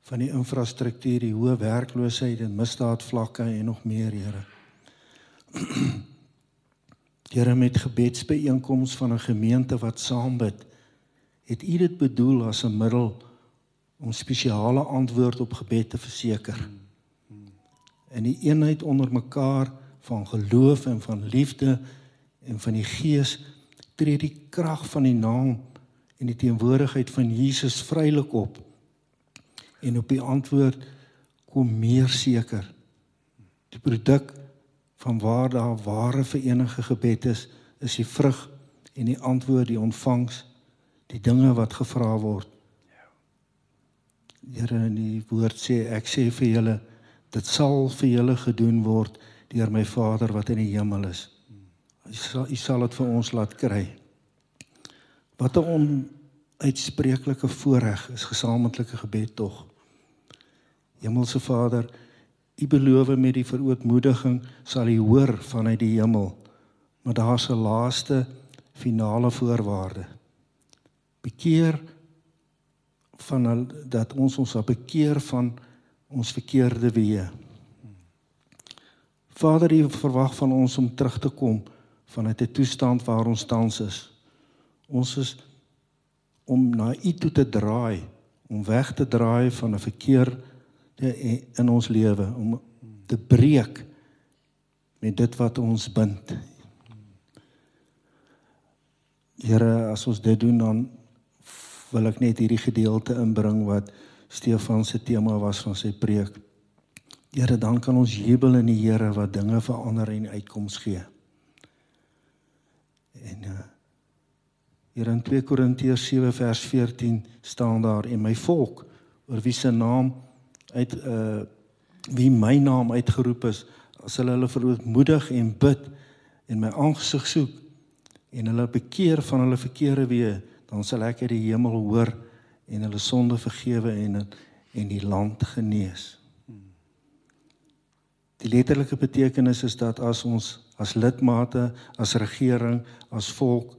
van die infrastruktuur, die hoë werkloosheid en misdaadvlakke en nog meer, Here. Here met gebedsbijeenkomste van 'n gemeente wat saam bid het u dit bedoel as 'n middel om spesiale antwoord op gebed te verseker. In die eenheid onder mekaar van geloof en van liefde en van die Gees tree die krag van die naam en die teenwoordigheid van Jesus vrylik op. En op die antwoord kom meer seker. Die produk van waar daar ware verenigde gebed is, is die vrug en die antwoord die ontvangs die dinge wat gevra word. Here in die woord sê ek sê vir julle dit sal vir julle gedoen word deur my Vader wat in die hemel is. Hy sal hy sal dit vir ons laat kry. Wat 'n onuitspreeklike voorreg is gesamentlike gebed tog. Hemelse Vader, U beloof met die verootmoediging sal U hoor vanuit die hemel. Maar daar's 'n laaste finale voorwaarde. Bekeer van dat ons ons op bekeer van ons verkeerde weë. Vader, U verwag van ons om terug te kom vanuit 'n toestand waar ons tans is. Ons is om na U toe te draai, om weg te draai van 'n verkeer in ons lewe, om te breek met dit wat ons bind. Here, as ons dit doen dan wil ek net hierdie gedeelte inbring wat Stefan se tema was van sy preek. Here, dan kan ons jubel in die Here wat dinge verander en uitkoms gee. En uh hier in 2 Korintiërs 7 vers 14 staan daar en my volk oor wie se naam uit uh wie my naam uitgeroep is, as hulle hulle verootmoedig en bid en my aangesig soek en hulle bekeer van hulle verkeerde weë dan sal ek uit die hemel hoor en hulle sonde vergewe en en die land genees. Die letterlike betekenis is dat as ons as lidmate, as regering, as volk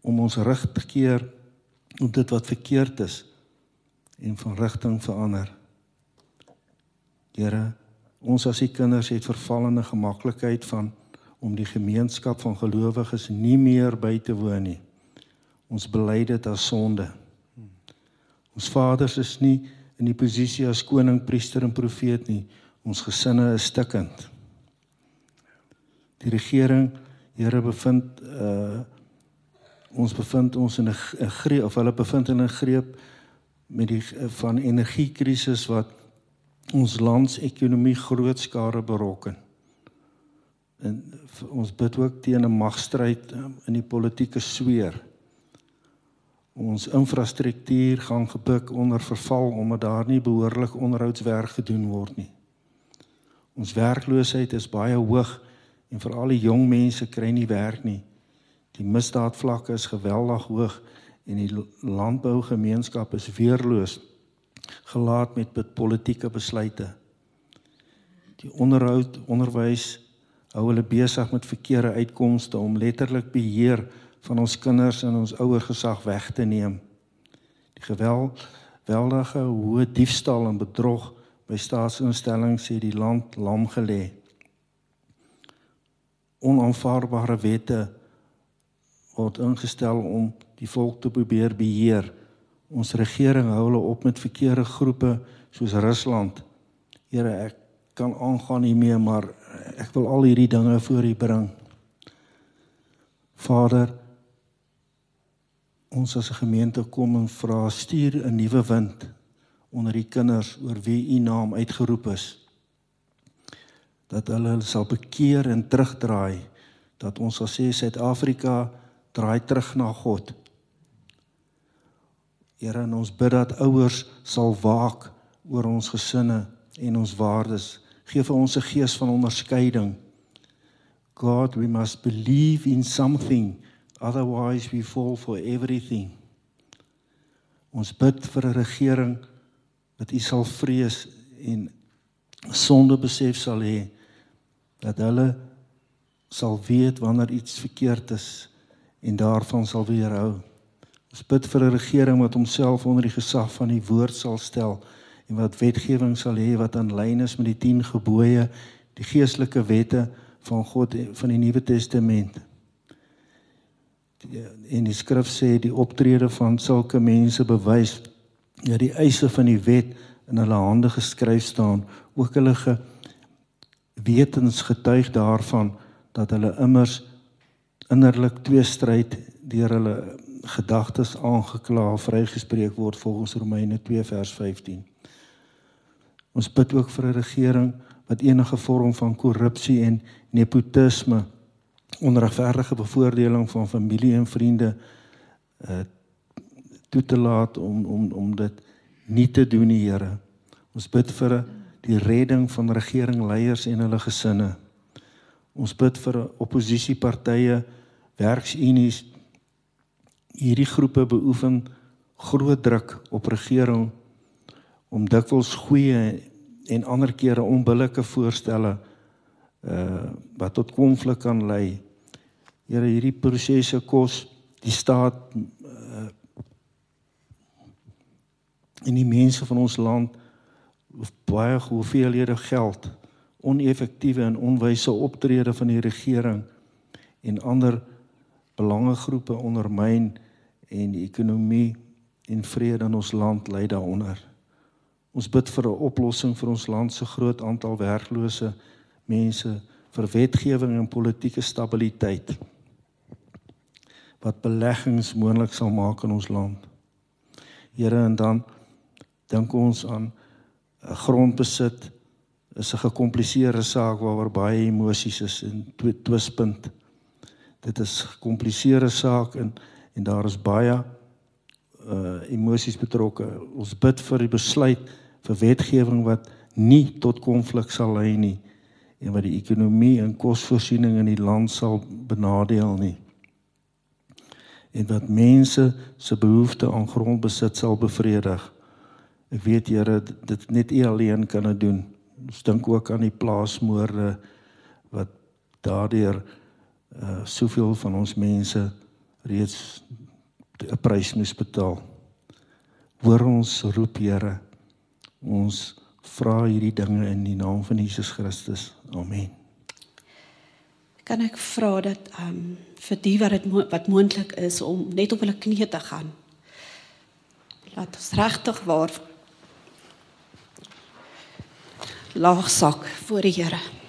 om ons rig te keer op dit wat verkeerd is en van rigting verander. Here, ons as die kinders het vervallende gemaklikheid van om die gemeenskap van gelowiges nie meer by te woon nie. Ons bely dit as sonde. Ons vaders is nie in die posisie as koning, priester en profeet nie. Ons gesinne is stikkend. Die regering, Here bevind uh ons bevind ons in 'n greep of hulle bevind in 'n greep met die van energiekrisis wat ons land se ekonomie groot skade berokken. En ons bid ook teen 'n magstryd um, in die politieke sweer ons infrastruktuur gaan gebuk onder verval omdat daar nie behoorlik onderhoudswerk gedoen word nie. Ons werkloosheid is baie hoog en veral die jong mense kry nie werk nie. Die misdaadvlakke is geweldig hoog en die landbougemeenskap is weerloos gelaat met politieke besluite. Die onderhoud onderwys hou hulle besig met verkeerde uitkomste om letterlik beheer van ons kinders en ons ouer gesag weg te neem. Die geweldige hoë diefstal en bedrog by staatsinstellings sê die land lam gelê. Onaanvaarbare wette word ingestel om die volk te probeer beheer. Ons regering hou hulle op met verkeerde groepe soos Rusland. Here, ek kan aangaan nie meer, maar ek wil al hierdie dinge voor U bring. Vader, ons as 'n gemeente kom en vra stuur 'n nuwe wind onder die kinders oor wie u naam uitgeroep is dat hulle sal bekeer en terugdraai dat ons sal sê Suid-Afrika draai terug na God. Here en ons bid dat ouers sal waak oor ons gesinne en ons waardes. Gee vir ons 'n gees van onderskeiding. God we must believe in something otherwise we fall for everything. Ons bid vir 'n regering wat U sal vrees en sonde besef sal hê dat hulle sal weet wanneer iets verkeerd is en daarvan sal weerhou. Ons bid vir 'n regering wat homself onder die gesag van die woord sal stel en wat wetgewing sal hê wat aan lyn is met die 10 gebooie, die geestelike wette van God van die Nuwe Testament en die skrif sê die optrede van sulke mense bewys dat die eise van die wet in hulle hande geskryf staan ook hulle gewetens getuig daarvan dat hulle immers innerlik twee stryd deur hulle gedagtes aangekla vrygespreek word volgens Romeine 2 vers 15 ons bid ook vir 'n regering wat enige vorm van korrupsie en nepotisme onregverdige bevoordeling van familie en vriende uh toe te laat om om om dit nie te doen nie Here. Ons bid vir die redding van regeringleiers en hulle gesinne. Ons bid vir oppositiepartye, werksunies. Hierdie groepe beoefen groot druk op regering om dikwels goeie en ander kere onbillike voorstelle uh wat tot konflik kan lei. Here hierdie prosesse kos die staat uh en die mense van ons land baie hoeveelhede geld oneffektiewe en onwyse optrede van die regering en ander belangegroepe ondermyn en die ekonomie en vrede in ons land lei daaronder. Ons bid vir 'n oplossing vir ons land se groot aantal werklose mense, vir wetgewing en politieke stabiliteit wat beleggings moontlik sal maak in ons land. Here en dan dink ons aan 'n grondbesit is 'n gekompliseerde saak waaroor baie emosies is en twispunt. Dit is 'n gekompliseerde saak en en daar is baie uh emosies betrokke. Ons bid vir die besluit vir wetgewing wat nie tot konflik sal lei nie en wat die ekonomie en kosvoorsiening in die land sal benadeel nie. En wat mense se behoefte aan grondbesit sal bevredig. Ek weet Here dit net U alleen kan dit doen. Ons dink ook aan die plaasmoorde wat daardeur uh soveel van ons mense reeds 'n prys moes betaal. Hoor ons roep Here. Ons vra hierdie dinge in die naam van Jesus Christus. Amen. Kan ek vra dat ehm um, vir die wat dit mo wat moontlik is om net op hulle knieë te gaan. Laat ons regtig waar laagsak voor die Here.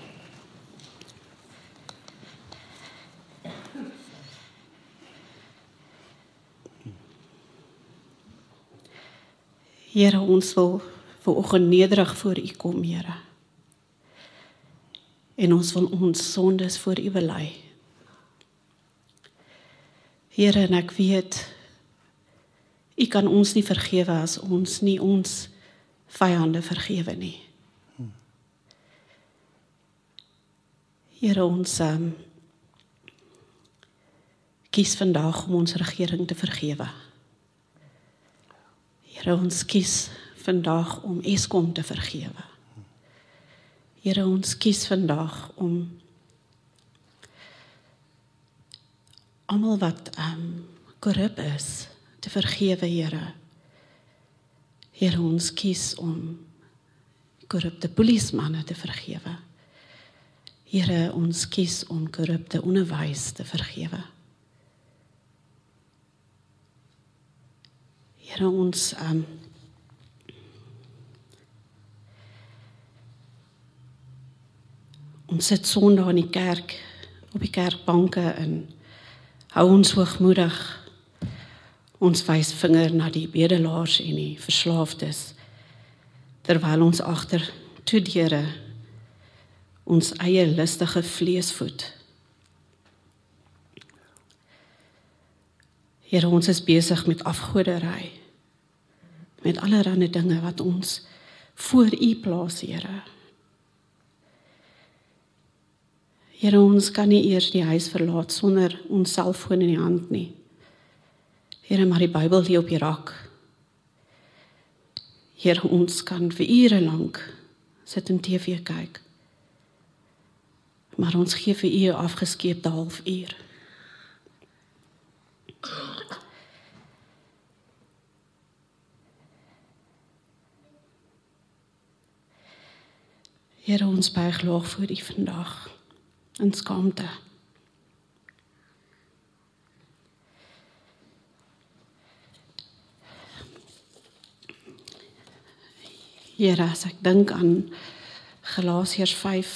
Here ons wil vir oggend nederig voor U kom, Here. En ons wil ons sondes voor U bely. Here, en ek weet U kan ons nie vergewe as ons nie ons vyande vergewe nie. Here ons um, kies vandag om ons regering te vergewe. Here ons kies vandag om Eskom te vergewe. Here ons kies vandag om almal wat ehm um, korrup is te vergewe, Here. Here ons kies om korrupte polismanne te vergewe. Here ons kies om korrupte onderwys te vergewe. Here ons um ons sit Sondag in die kerk op die kerkbanke en hou ons hoogmoedig. Ons wys vinger na die bedelaars en die verslaafdes terwyl ons agter toe deure ons eie lustige vlees voed. Here ons is besig met afgoderry met allerlei dinge wat ons voor U plaas, Here. Here, ons kan nie eers die huis verlaat sonder ons selfoon in die hand nie. Here, maar die Bybel lê op die rak. Here, ons kan vir ure lank sit en TV kyk. Maar ons gee vir U 'n afgeskeepte halfuur. Here ons buig laag voor U vandag in skaamte. Here, as ek dink aan Galasiërs 5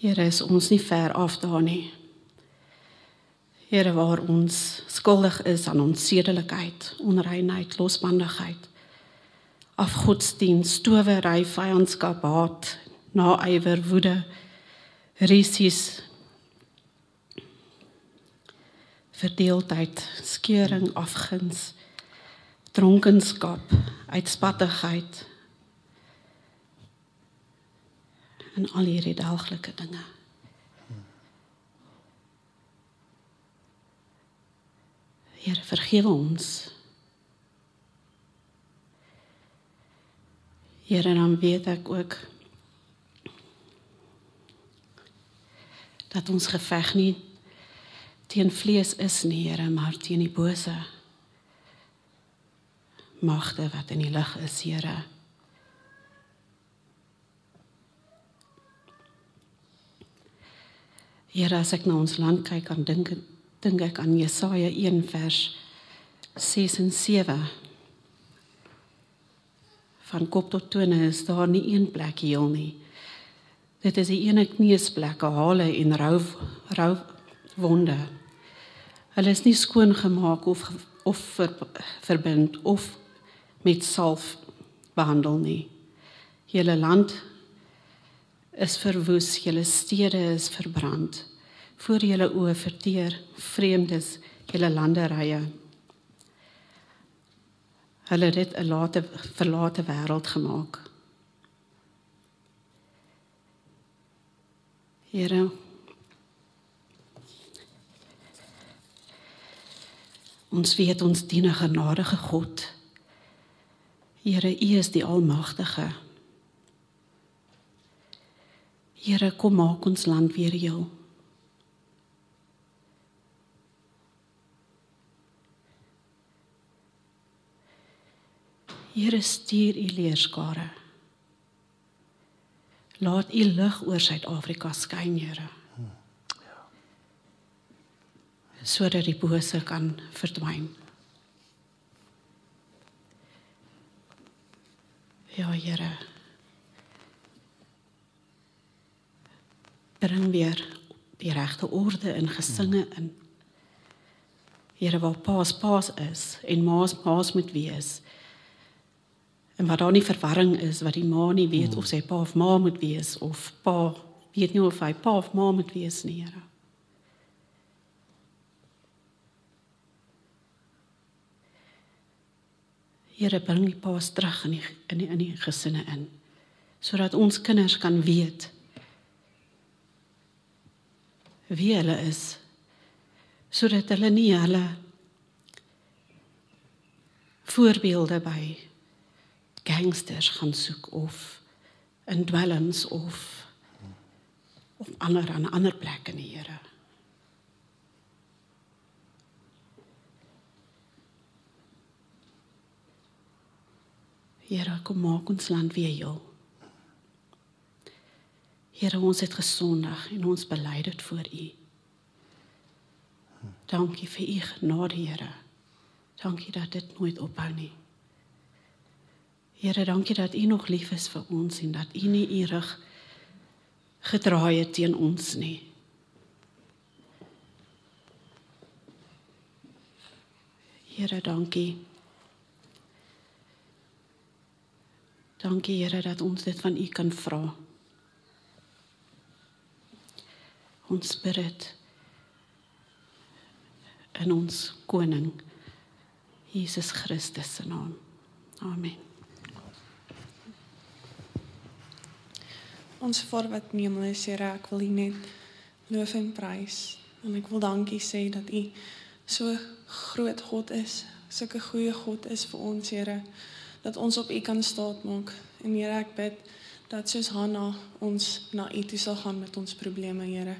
Here is ons nie ver af daar nie. Here waar ons skuldig is aan ons sedelikheid, onreinheid, losbandigheid afgodsdienst, towery, vyandskap, haat, naaiwer, woede, risies, verdeeldheid, skeuring, afguns, dronkenskap, uitspattigheid en al hierdie daaglikse dinge. Here vergewe ons. Here dan weet ek ook dat ons geveg nie teen vlees is nie, Here, maar teen die bose magte wat in die lig is, Here. Here, as ek na ons land kyk, kan dink dink ek aan Jesaja 1 vers 6 en 7. Van kop tot tone is daar nie een plek heel nie. Dit is die ene kneusplek, hale en rou rou wonde. Hulle is nie skoon gemaak of of ver, verbind of met salf behandel nie. Julle land is verwoes, julle stede is verbrand. Voor julle oë verteer vreemdes julle landerye. Hulle het dit 'n late verlate wêreld gemaak. Here Ons weet ons dien 'n genadige God. Here, U is die Almagtige. Here, kom maak ons land weer heel. Here, stuur U leerskare. Laat U lig oor Suid-Afrika skyn, Here. Ja. Sodat die bose kan verdwyn. Ja, Here. Bring weer die regte orde in gesinge in. Here, waar paas paas is en maas maas moet wees. En waar daar nie verwarring is wat die ma nie weet of sy pa of ma moet wees of pa weet nie of hy pa of ma moet wees nie, Here. Here bring die paas terug in die in die in die gesinne in sodat ons kinders kan weet wie hulle is sodat hulle nie hulle voorbeelde by gangsters gaan soek of in dwelms of of ander aan ander plekke in die Here Here, kom maak ons land weer heel. Here, ons het gesondig en ons bely dit voor U. Dankie vir U genade, Here. Dankie dat dit nooit ophou nie. Here, dankie dat U nog lief is vir ons en dat U nie U rug gedraai het teen ons nie. Here, dankie. Dankie Here dat ons dit van U kan vra. Ons spirit en ons koning Jesus Christus se naam. Amen. Ons Vader wat in die hemel is, Here, ek wil U net loof en prys en ek wil dankie sê dat U so groot God is, sulke goeie God is vir ons, Here dat ons op U kan staat maak. En Here, ek bid dat soos Hanna ons na U toe sal gaan met ons probleme, Here.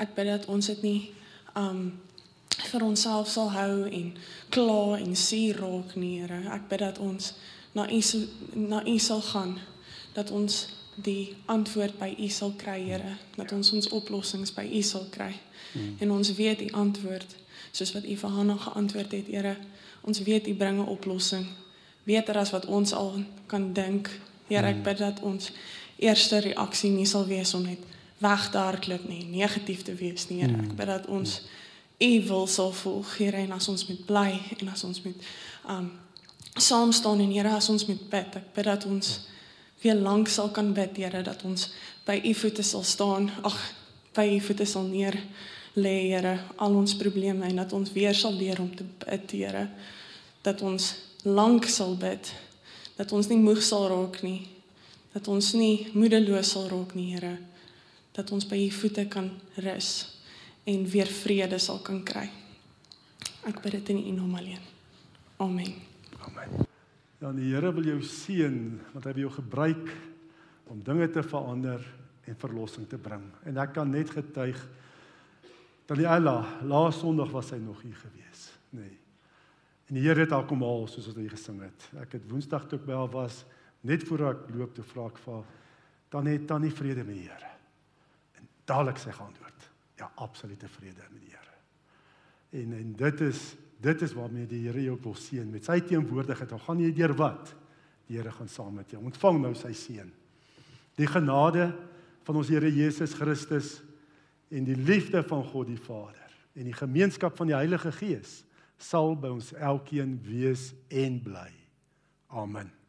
Ek bid dat ons dit nie um vir onsself sal hou en kla en suur raak nie, Here. Ek bid dat ons na U na U sal gaan dat ons die antwoord by U sal kry, Here, dat ons ons oplossings by U sal kry. Hmm. En ons weet die antwoord soos wat U vir Hanna geantwoord het, Here. Ons weet U bring 'n oplossing beter as wat ons al kan dink. Here, ek hmm. bid dat ons eerste reaksie nie sal wees om net weg te hardloop nie, negatief te wees nie. Here, ek hmm. bid dat ons U wil sal volg, Here, en as ons met bly en as ons met um saam staan en Here, as ons met bid, ek bid dat ons weer lank sal kan bid, Here, dat ons by U voete sal staan. Ag, by U voete sal neer lê, Here, al ons probleme en dat ons weer sal leer om te bid, Here. Dat ons lank sal bid Dat ons nie moeg sal raak nie. Dat ons nie moedeloos sal raak nie, Here. Dat ons by u voete kan rus en weer vrede sal kan kry. Ek bid dit in u naam alleen. Amen. Amen. Ja, die Here wil jou seën want hy wil jou gebruik om dinge te verander en verlossing te bring. En ek kan net getuig dat die Allah laas Sondag was hy nog hier gewees, nê. Nee. En die Here het haar kom haal soos wat hy gesing het. Ek het Woensdag toe ek by haar was, net voor ek loop te vra ek vir dan het dan nie vrede met die Here. En dadelik sy geantwoord. Ja, absolute vrede met die Here. En en dit is dit is waarmee die Here jou wil seën met sy teenwoordigheid. Al gaan jy deur wat, die Here gaan saam met jou. Ontvang nou sy seën. Die genade van ons Here Jesus Christus en die liefde van God die Vader en die gemeenskap van die Heilige Gees sal by ons elkeen wees en bly. Amen.